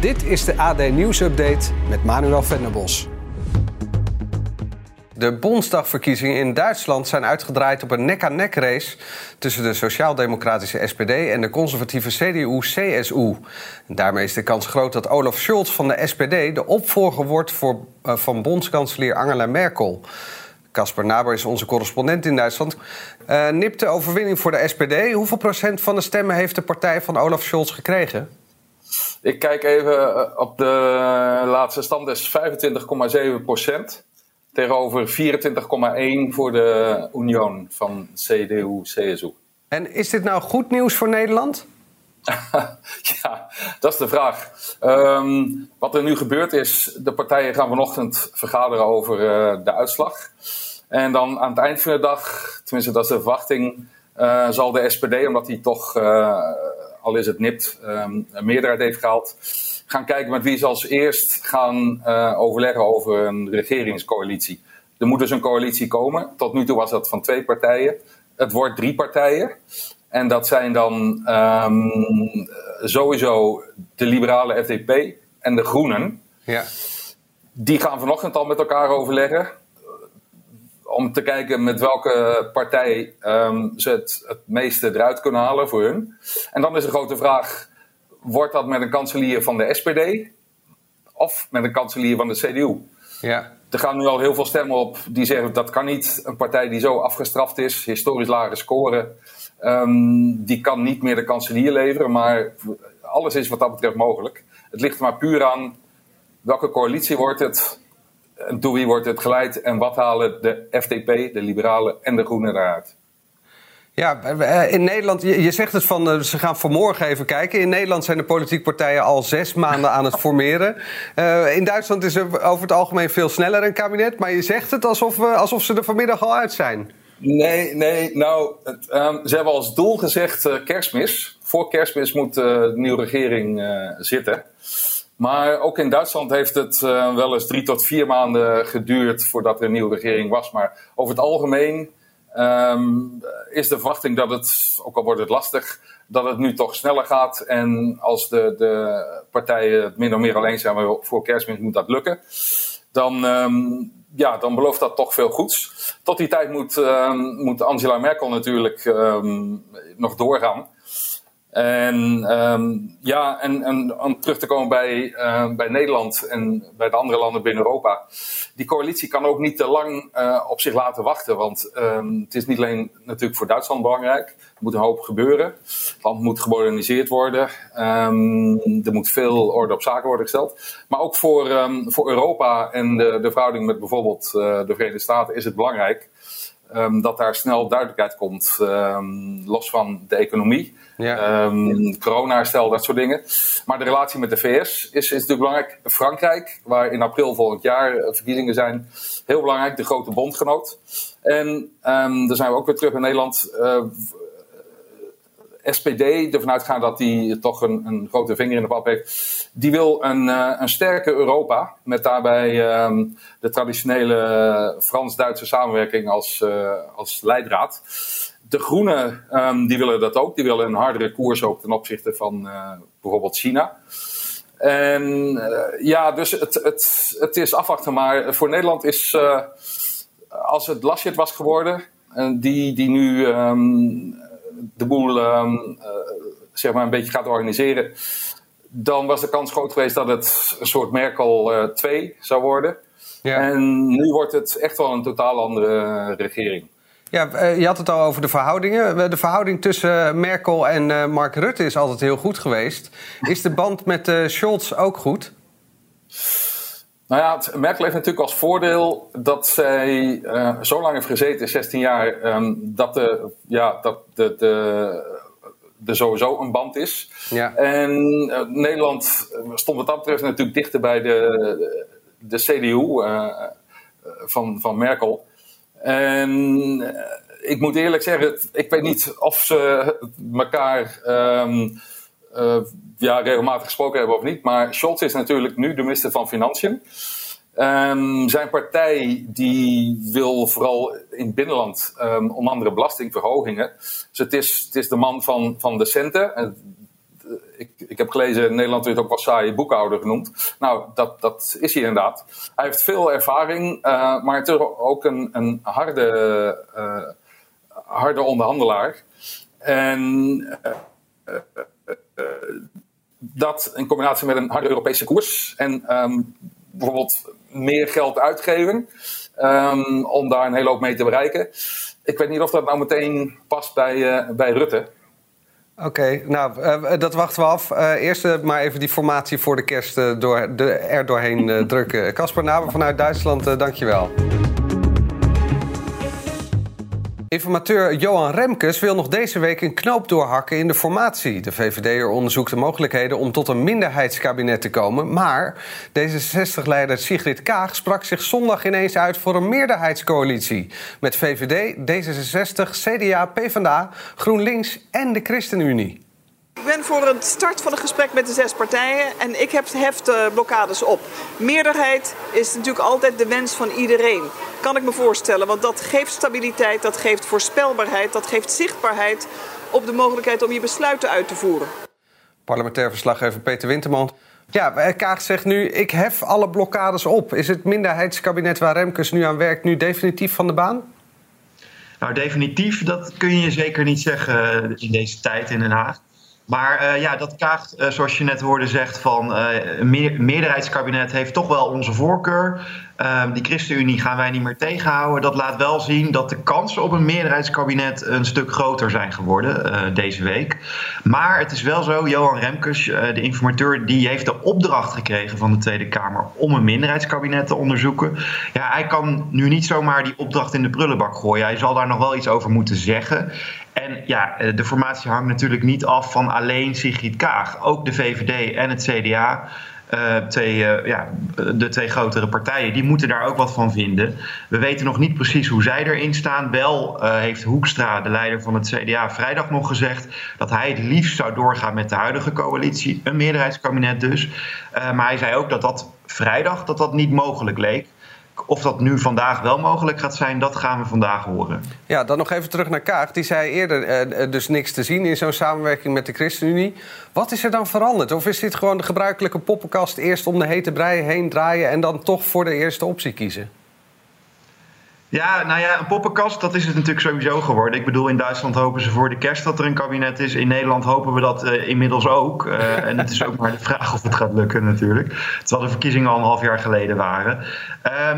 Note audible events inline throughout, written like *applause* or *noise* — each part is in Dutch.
Dit is de AD Nieuws Update met Manuel Venderbos. De Bondsdagverkiezingen in Duitsland zijn uitgedraaid op een nek-aan-nek race tussen de sociaal-democratische SPD en de conservatieve CDU-CSU. Daarmee is de kans groot dat Olaf Scholz van de SPD de opvolger wordt voor, uh, van bondskanselier Angela Merkel. Casper Naber is onze correspondent in Duitsland. Uh, nipt de overwinning voor de SPD. Hoeveel procent van de stemmen heeft de partij van Olaf Scholz gekregen? Ik kijk even eh, op de laatste stand, is 25,7 procent. Tegenover 24,1 voor de Union van CDU-CSU. En is dit nou goed nieuws voor Nederland? *laughs* ja, dat is de vraag. Um, wat er nu gebeurt is, de partijen gaan vanochtend vergaderen over uh, de uitslag. En dan aan het eind van de dag, tenminste dat is de verwachting, uh, zal de SPD, omdat hij toch, uh, al is het nipt, um, een meerderheid heeft gehaald, gaan kijken met wie ze als eerst gaan overleggen over een regeringscoalitie. Er moet dus een coalitie komen. Tot nu toe was dat van twee partijen. Het wordt drie partijen. En dat zijn dan um, sowieso de liberale FDP en de Groenen. Ja. Die gaan vanochtend al met elkaar overleggen. Om te kijken met welke partij um, ze het, het meeste eruit kunnen halen voor hun. En dan is de grote vraag: wordt dat met een kanselier van de SPD of met een kanselier van de CDU? Ja. Er gaan nu al heel veel stemmen op die zeggen dat kan niet. Een partij die zo afgestraft is, historisch lage scoren. Um, die kan niet meer de kanselier leveren, maar alles is wat dat betreft mogelijk. Het ligt er maar puur aan welke coalitie wordt het, en door wie wordt het geleid en wat halen de FDP, de Liberalen en de Groenen eruit. Ja, eh, in Nederland, je zegt het van eh, ze gaan vanmorgen even kijken. In Nederland zijn de politieke partijen al zes maanden aan het formeren. Uh, in Duitsland is er over het algemeen veel sneller een kabinet, maar je zegt het alsof, alsof ze er vanmiddag al uit zijn. Nee, nee. Nou, het, um, ze hebben als doel gezegd uh, kerstmis. Voor kerstmis moet uh, de nieuwe regering zitten. Maar ook in Duitsland heeft het wel eens drie tot vier maanden geduurd voordat er een nieuwe regering was. Maar over het algemeen um, is de verwachting dat het, ook al wordt het lastig, dat het nu toch sneller gaat. En als de, de partijen het min of meer alleen zijn, voor kerstmis moet dat lukken. Dan, um, ja, dan belooft dat toch veel goeds. Tot die tijd moet, uh, moet Angela Merkel natuurlijk nog doorgaan. En um, ja, en, en om terug te komen bij, uh, bij Nederland en bij de andere landen binnen Europa. Die coalitie kan ook niet te lang uh, op zich laten wachten. Want um, het is niet alleen natuurlijk voor Duitsland belangrijk. Er moet een hoop gebeuren. Het land moet gemoderniseerd worden. Er moet veel orde op zaken worden gesteld. Maar ook voor, voor Europa en de, de verhouding met bijvoorbeeld uh, de Verenigde Staten is het belangrijk. Um, dat daar snel duidelijkheid komt, um, los van de economie. Ja. Um, corona-herstel, dat soort dingen. Maar de relatie met de VS is, is natuurlijk belangrijk. Frankrijk, waar in april volgend jaar verkiezingen zijn, heel belangrijk, de grote bondgenoot. En dan zijn we ook weer terug in Nederland. Uh, SPD, ervan uitgaan dat die toch een, een, grote vinger in de pap heeft, die wil een, uh, een sterke Europa. Met daarbij um, de traditionele Frans-Duitse samenwerking als, uh, als leidraad. De Groenen um, die willen dat ook. Die willen een hardere koers ook ten opzichte van uh, bijvoorbeeld China. En ja, dus het, het, het is afwachten. Maar voor Nederland is, als het Laschet was geworden, die, die nu um, de boel um, uh, zeg maar een beetje gaat organiseren, dan was de kans groot geweest dat het een soort Merkel uh, 2 zou worden. Ja. En nu wordt het echt wel een totaal andere regering. Ja, je had het al over de verhoudingen. De verhouding tussen Merkel en Mark Rutte is altijd heel goed geweest. Is de band met Scholz ook goed? Nou ja, het, Merkel heeft natuurlijk als voordeel dat zij uh, zo lang heeft gezeten, 16 jaar, um, dat, de, ja, dat de, de, er sowieso een band is. Ja. En uh, Nederland stond wat dat betreft natuurlijk dichter bij de, de CDU uh, van, van Merkel. En ik moet eerlijk zeggen, ik weet niet of ze elkaar. Um, uh, ja, regelmatig gesproken hebben of niet. Maar Scholz is natuurlijk nu de minister van Financiën. Um, zijn partij die wil vooral in het binnenland um, onder andere belastingverhogingen. Dus het is, het is de man van, van de centen. ik, ik heb gelezen, Nederland wordt ook wel saai boekhouder genoemd. Nou, dat, dat is hij inderdaad. Hij heeft veel ervaring, maar het is ook een, een harde, harde onderhandelaar. En dat in combinatie met een harde Europese koers en ehm, bijvoorbeeld meer geld uitgeven um, om daar een hele hoop mee te bereiken. Ik weet niet of dat nou meteen past bij, uh, bij Rutte. Oké, nou, uh, dat wachten we af. Eerst maar even die formatie voor de kerst door, de, er doorheen drukken. Casper Naber vanuit Duitsland, dankjewel. Informateur Johan Remkes wil nog deze week een knoop doorhakken in de formatie. De VVD'er onderzoekt de mogelijkheden om tot een minderheidskabinet te komen. Maar D66-leider Sigrid Kaag sprak zich zondag ineens uit voor een meerderheidscoalitie. Met VVD, D66, CDA, PvdA, GroenLinks en de ChristenUnie. Ik ben voor het start van een gesprek met de zes partijen en ik heb heft blokkades op. Meerderheid is natuurlijk altijd de wens van iedereen. Kan ik me voorstellen, want dat geeft stabiliteit, dat geeft voorspelbaarheid, dat geeft zichtbaarheid op de mogelijkheid om je besluiten uit te voeren. Parlementair verslaggever Peter Winterman. Ja, eh, Kaag zegt nu, ik hef alle blokkades op. Is het minderheidskabinet waar Remkes nu aan werkt nu definitief van de baan? Nou, definitief, dat kun je zeker niet zeggen eh, in deze tijd in Den Haag. Maar uh, ja, dat Kaag, uh, zoals je net hoorde, zegt van uh, een meerderheidskabinet heeft toch wel onze voorkeur. Ehm, die ChristenUnie gaan wij niet meer tegenhouden. Dat laat wel zien dat de kansen op een meerderheidskabinet een stuk groter zijn geworden deze week. Maar het is wel zo, Johan Remkes, de informateur, die heeft de opdracht gekregen van de Tweede Kamer om een minderheidskabinet te onderzoeken. Ja, hij kan nu niet zomaar die opdracht in de prullenbak gooien. Hij zal daar nog wel iets over moeten zeggen. En ja, eh, de formatie hangt natuurlijk niet af van alleen Sigrid Kaag. Ook de VVD en het CDA. Twee, uh, ja, de twee grotere partijen, die moeten daar ook wat van vinden. We weten nog niet precies hoe zij erin staan. Wel uh, heeft Hoekstra, de leider van het CDA, vrijdag nog gezegd dat hij het liefst zou doorgaan met de huidige coalitie, een meerderheidskabinet dus. maar hij zei ook dat dat vrijdag dat dat niet mogelijk leek. Of dat nu vandaag wel mogelijk gaat zijn, dat gaan we vandaag horen. Ja, dan nog even terug naar Kaag. Die zei eerder eh, dus niks te zien in zo'n samenwerking met de ChristenUnie. Wat is er dan veranderd? Of is dit gewoon de gebruikelijke poppenkast... eerst om de hete brei heen draaien... en dan toch voor de eerste optie kiezen? Ja, nou ja, een poppenkast, dat is het natuurlijk sowieso geworden. Ik bedoel, in Duitsland hopen ze voor de kerst dat er een kabinet is. In Nederland hopen we dat uh, inmiddels ook. Uh, en het is ook maar de vraag of het gaat lukken natuurlijk. Terwijl de verkiezingen anderhalf jaar geleden waren.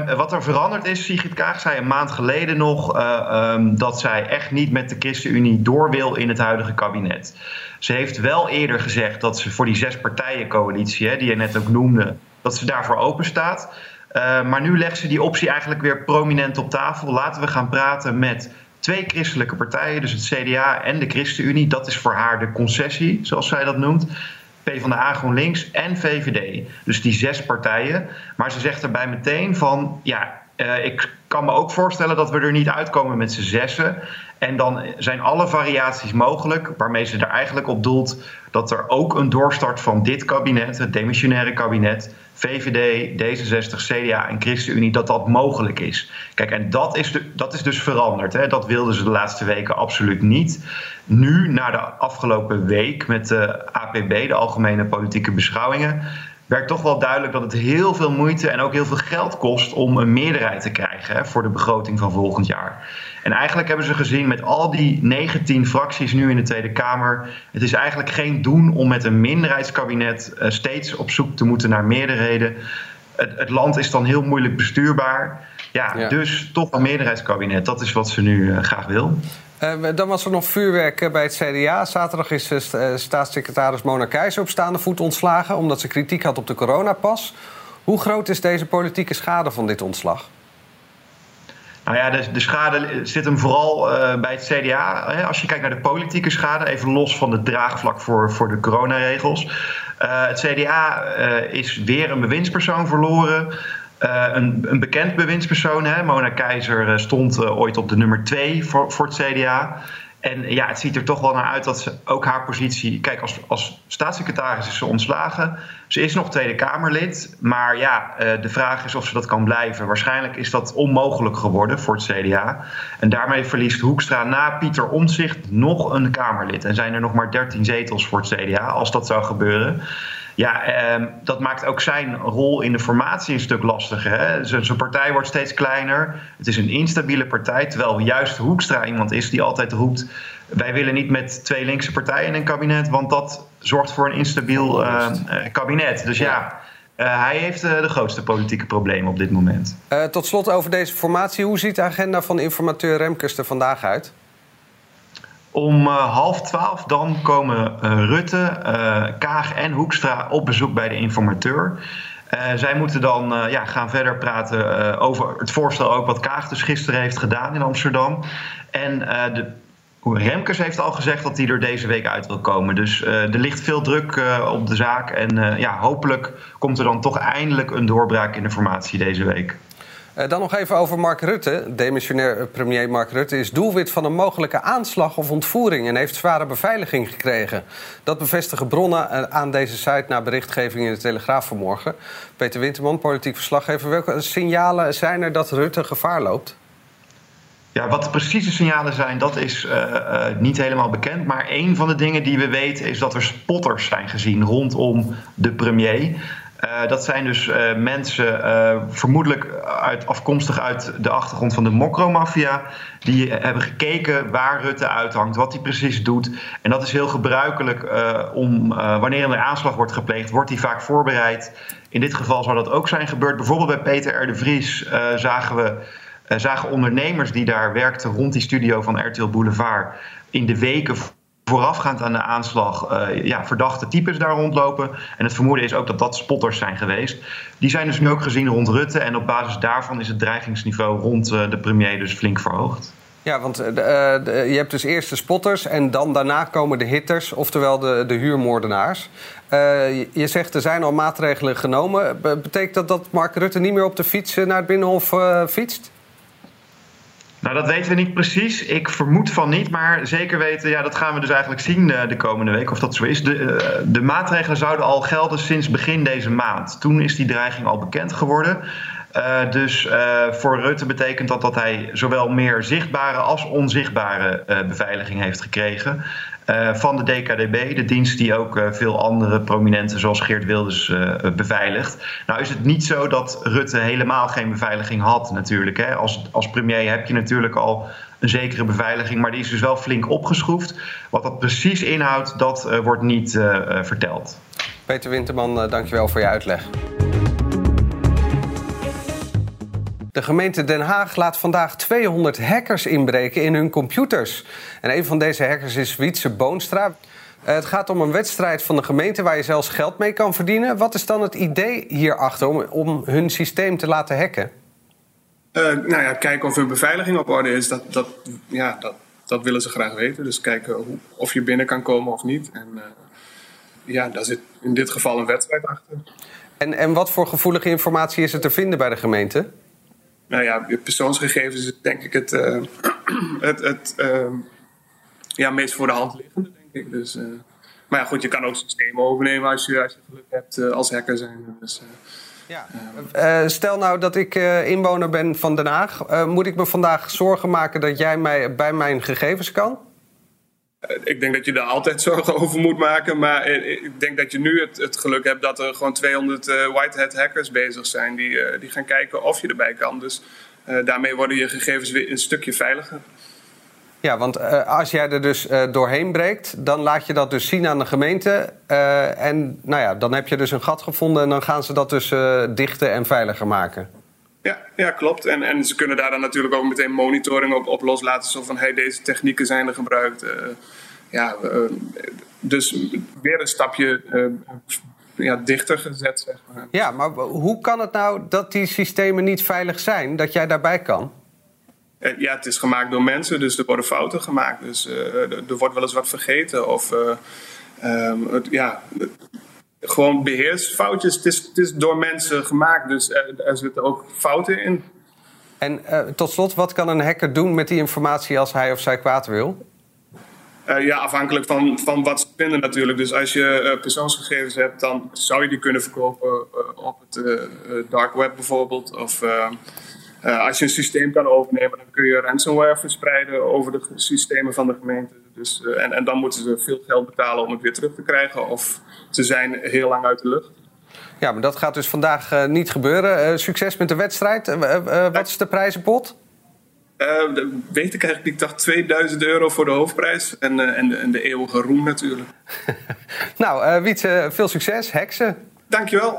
Um, wat er veranderd is, Sigrid Kaag zei een maand geleden nog... Uh, um, dat zij echt niet met de ChristenUnie door wil in het huidige kabinet. Ze heeft wel eerder gezegd dat ze voor die zes partijen coalitie, hè, die je net ook noemde... dat ze daarvoor open staat... Uh, maar nu legt ze die optie eigenlijk weer prominent op tafel. Laten we gaan praten met twee christelijke partijen, dus het CDA en de ChristenUnie. Dat is voor haar de concessie, zoals zij dat noemt. PvdA, GroenLinks en VVD. Dus die zes partijen. Maar ze zegt erbij meteen van, ja, uh, ik kan me ook voorstellen dat we er niet uitkomen met z'n zessen. En dan zijn alle variaties mogelijk, waarmee ze er eigenlijk op doelt dat er ook een doorstart van dit kabinet, het demissionaire kabinet, VVD, D66, CDA en ChristenUnie, dat dat mogelijk is. Kijk, en dat is, de, dat is dus veranderd. Hè? Dat wilden ze de laatste weken absoluut niet. Nu, na de afgelopen week met de APB, de Algemene Politieke Beschouwingen, werd toch wel duidelijk dat het heel veel moeite en ook heel veel geld kost om een meerderheid te krijgen hè, voor de begroting van volgend jaar. En eigenlijk hebben ze gezien met al die 19 fracties nu in de Tweede Kamer, het is eigenlijk geen doen om met een minderheidskabinet uh, steeds op zoek te moeten naar meerderheden. Het, het, land is dan heel moeilijk bestuurbaar. Ja, ja. dus toch een meerderheidskabinet. Dat is wat ze nu uh, graag wil. Uh, dan was er nog vuurwerk bij het CDA. Zaterdag is uh, staatssecretaris Mona Keizer op staande voet ontslagen... omdat ze kritiek had op de coronapas. Hoe groot is deze politieke schade van dit ontslag? Nou ja, de, de schade zit hem vooral bij het CDA. Als je kijkt naar de politieke schade, even los van het draagvlak voor, voor de coronaregels. het CDA is weer een bewindspersoon verloren... Uh, een, een, bekend bewindspersoon, hè, Mona Keizer, uh, stond uh, ooit op de nummer 2 voor, voor het CDA. En ja, het ziet er toch wel naar uit dat ze ook haar positie. Kijk, als, als staatssecretaris is ze ontslagen. Ze is nog Tweede Kamerlid. Maar ja, de vraag is of ze dat kan blijven. Waarschijnlijk is dat onmogelijk geworden voor het CDA. En daarmee verliest Hoekstra na Pieter Omtzigt nog een Kamerlid. En zijn er nog maar 13 zetels voor het CDA als dat zou gebeuren. Ja, eh, dat maakt ook zijn rol in de formatie een stuk lastiger. Zijn partij wordt steeds kleiner. Het is een instabiele partij. Terwijl juist Hoekstra iemand is die altijd roept: wij willen niet met twee linkse partijen in een kabinet, want dat zorgt voor een instabiel uh, kabinet. Dus ja. Uh, hij heeft de grootste politieke problemen op dit moment. tot slot over deze formatie. Hoe ziet de agenda van informateur Remkes er vandaag uit? Om uh, half twaalf dan komen uh, Rutte, uh, Kaag en Hoekstra op bezoek bij de informateur. zij moeten dan ja, gaan verder praten over het voorstel ook wat Kaag dus gisteren heeft gedaan in Amsterdam. En de, Remkes heeft al gezegd dat hij er deze week uit wil komen. Dus er ligt veel druk op de zaak. En ja, hopelijk komt er dan toch eindelijk een doorbraak in de formatie deze week. Uh, dan nog even over Mark Rutte. Demissionair premier Mark Rutte is doelwit van een mogelijke aanslag of ontvoering en heeft zware beveiliging gekregen. Dat bevestigen bronnen eh, aan deze site na berichtgeving in de Telegraaf vanmorgen. Peter Winterman, politiek verslaggever. Welke signalen zijn er dat Rutte gevaar loopt? Ja, wat de precieze signalen zijn, dat is niet helemaal bekend. Maar een van de dingen die we weten is dat er spotters zijn gezien rondom de premier. Uh, dat zijn dus uh, mensen, uh, vermoedelijk uit, afkomstig uit de achtergrond van de Mokro-maffia. Die hebben gekeken waar Rutte uithangt, wat hij precies doet. En dat is heel gebruikelijk om, wanneer er een aanslag wordt gepleegd, wordt die vaak voorbereid. In dit geval zou dat ook zijn gebeurd. Bijvoorbeeld bij Peter R. de Vries zagen we zagen ondernemers die daar werkten rond die studio van RTL Boulevard in de weken voorafgaand aan de aanslag uh, ja, verdachte types daar rondlopen. En het vermoeden is ook dat dat spotters zijn geweest. Die zijn dus nu ook gezien rond Rutte. En op basis daarvan is het dreigingsniveau rond uh, de premier dus flink verhoogd. Ja, want de, je hebt dus eerst de spotters en dan daarna komen de hitters, oftewel de, de huurmoordenaars. je zegt er zijn al maatregelen genomen. Betekent dat dat Mark Rutte niet meer op de fiets naar het Binnenhof fietst? Nou, dat weten we niet precies. Ik vermoed van niet, maar zeker weten, ja, dat gaan we dus eigenlijk zien uh, de komende week of dat zo is. De, uh, de maatregelen zouden al gelden sinds begin deze maand. Toen is die dreiging al bekend geworden. Uh, dus voor Rutte betekent dat dat hij zowel meer zichtbare als onzichtbare beveiliging heeft gekregen. Uh, van de DKDB, de dienst die ook uh, veel andere prominenten zoals Geert Wilders uh, beveiligt. Nou is het niet zo dat Rutte helemaal geen beveiliging had natuurlijk. Hè. Als, als premier heb je natuurlijk al een zekere beveiliging, maar die is dus wel flink opgeschroefd. Wat dat precies inhoudt, dat wordt niet verteld. Peter Winterman, dankjewel voor je uitleg. De gemeente Den Haag laat vandaag 200 hackers inbreken in hun computers. En een van deze hackers is Wietse Boonstra. Eh, het gaat om een wedstrijd van de gemeente waar je zelfs geld mee kan verdienen. Wat is dan het idee hierachter om, om hun systeem te laten hacken? Uh, nou ja, kijken of hun beveiliging op orde is. Dat, dat, ja, dat, dat willen ze graag weten. Dus kijken hoe, of je binnen kan komen of niet. En uh, ja, daar zit in dit geval een wedstrijd achter. En, en wat voor gevoelige informatie is er te vinden bij de gemeente? Nou ja, persoonsgegevens is denk ik het, uh, *clears throat* het, het uh, ja, meest voor de hand liggende, denk ik. Dus, uh, maar ja, goed, je kan ook systemen overnemen als je, als je geluk hebt als hacker zijn. Dus, ja. stel nou dat ik inwoner ben van Den Haag. moet ik me vandaag zorgen maken dat jij mij bij mijn gegevens kan? Ik denk dat je daar altijd *laughs* zorgen over moet maken. Maar ik denk dat je nu het, geluk hebt dat er gewoon 200 uh, white hat hackers bezig zijn. Die, die gaan kijken of je erbij kan. Dus daarmee worden je gegevens weer een stukje veiliger. Ja, want als jij er dus doorheen breekt, dan laat je dat dus zien aan de gemeente. en nou ja, dan heb je dus een gat gevonden en dan gaan ze dat dus dichten en veiliger maken. Ja, ja klopt. En, en ze kunnen daar dan natuurlijk ook meteen monitoring op, op loslaten. Zo van, hey, deze technieken zijn er gebruikt. Uh, ja, uh, dus weer een stapje uh, ja, dichter gezet, zeg maar. Ja, maar hoe kan het nou dat die systemen niet veilig zijn? Dat jij daarbij kan? Ja, het is gemaakt door mensen, dus er worden fouten gemaakt. Dus er wordt wel eens wat vergeten. Of um, ja, gewoon beheersfoutjes. Het is, het is door mensen gemaakt, dus er, er zitten ook fouten in. En uh, tot slot, wat kan een hacker doen met die informatie als hij of zij kwaad wil? Uh, ja, afhankelijk van, van wat ze vinden natuurlijk. Dus als je uh, persoonsgegevens hebt, dan zou je die kunnen verkopen op het dark web bijvoorbeeld. Of als je een systeem kan overnemen, dan kun je ransomware verspreiden over de systemen van de gemeente. Dus, en, en dan moeten ze veel geld betalen om het weer terug te krijgen. Of ze zijn heel lang uit de lucht. Ja, maar dat gaat dus vandaag niet gebeuren. succes met de wedstrijd. wat is de prijzenpot? Uh, weet ik eigenlijk. Ik dacht 2000 euro voor de hoofdprijs. En, uh, en, de, en de eeuwige roem natuurlijk. *laughs* nou, uh, Wietse, veel succes. Heksen. Dankjewel.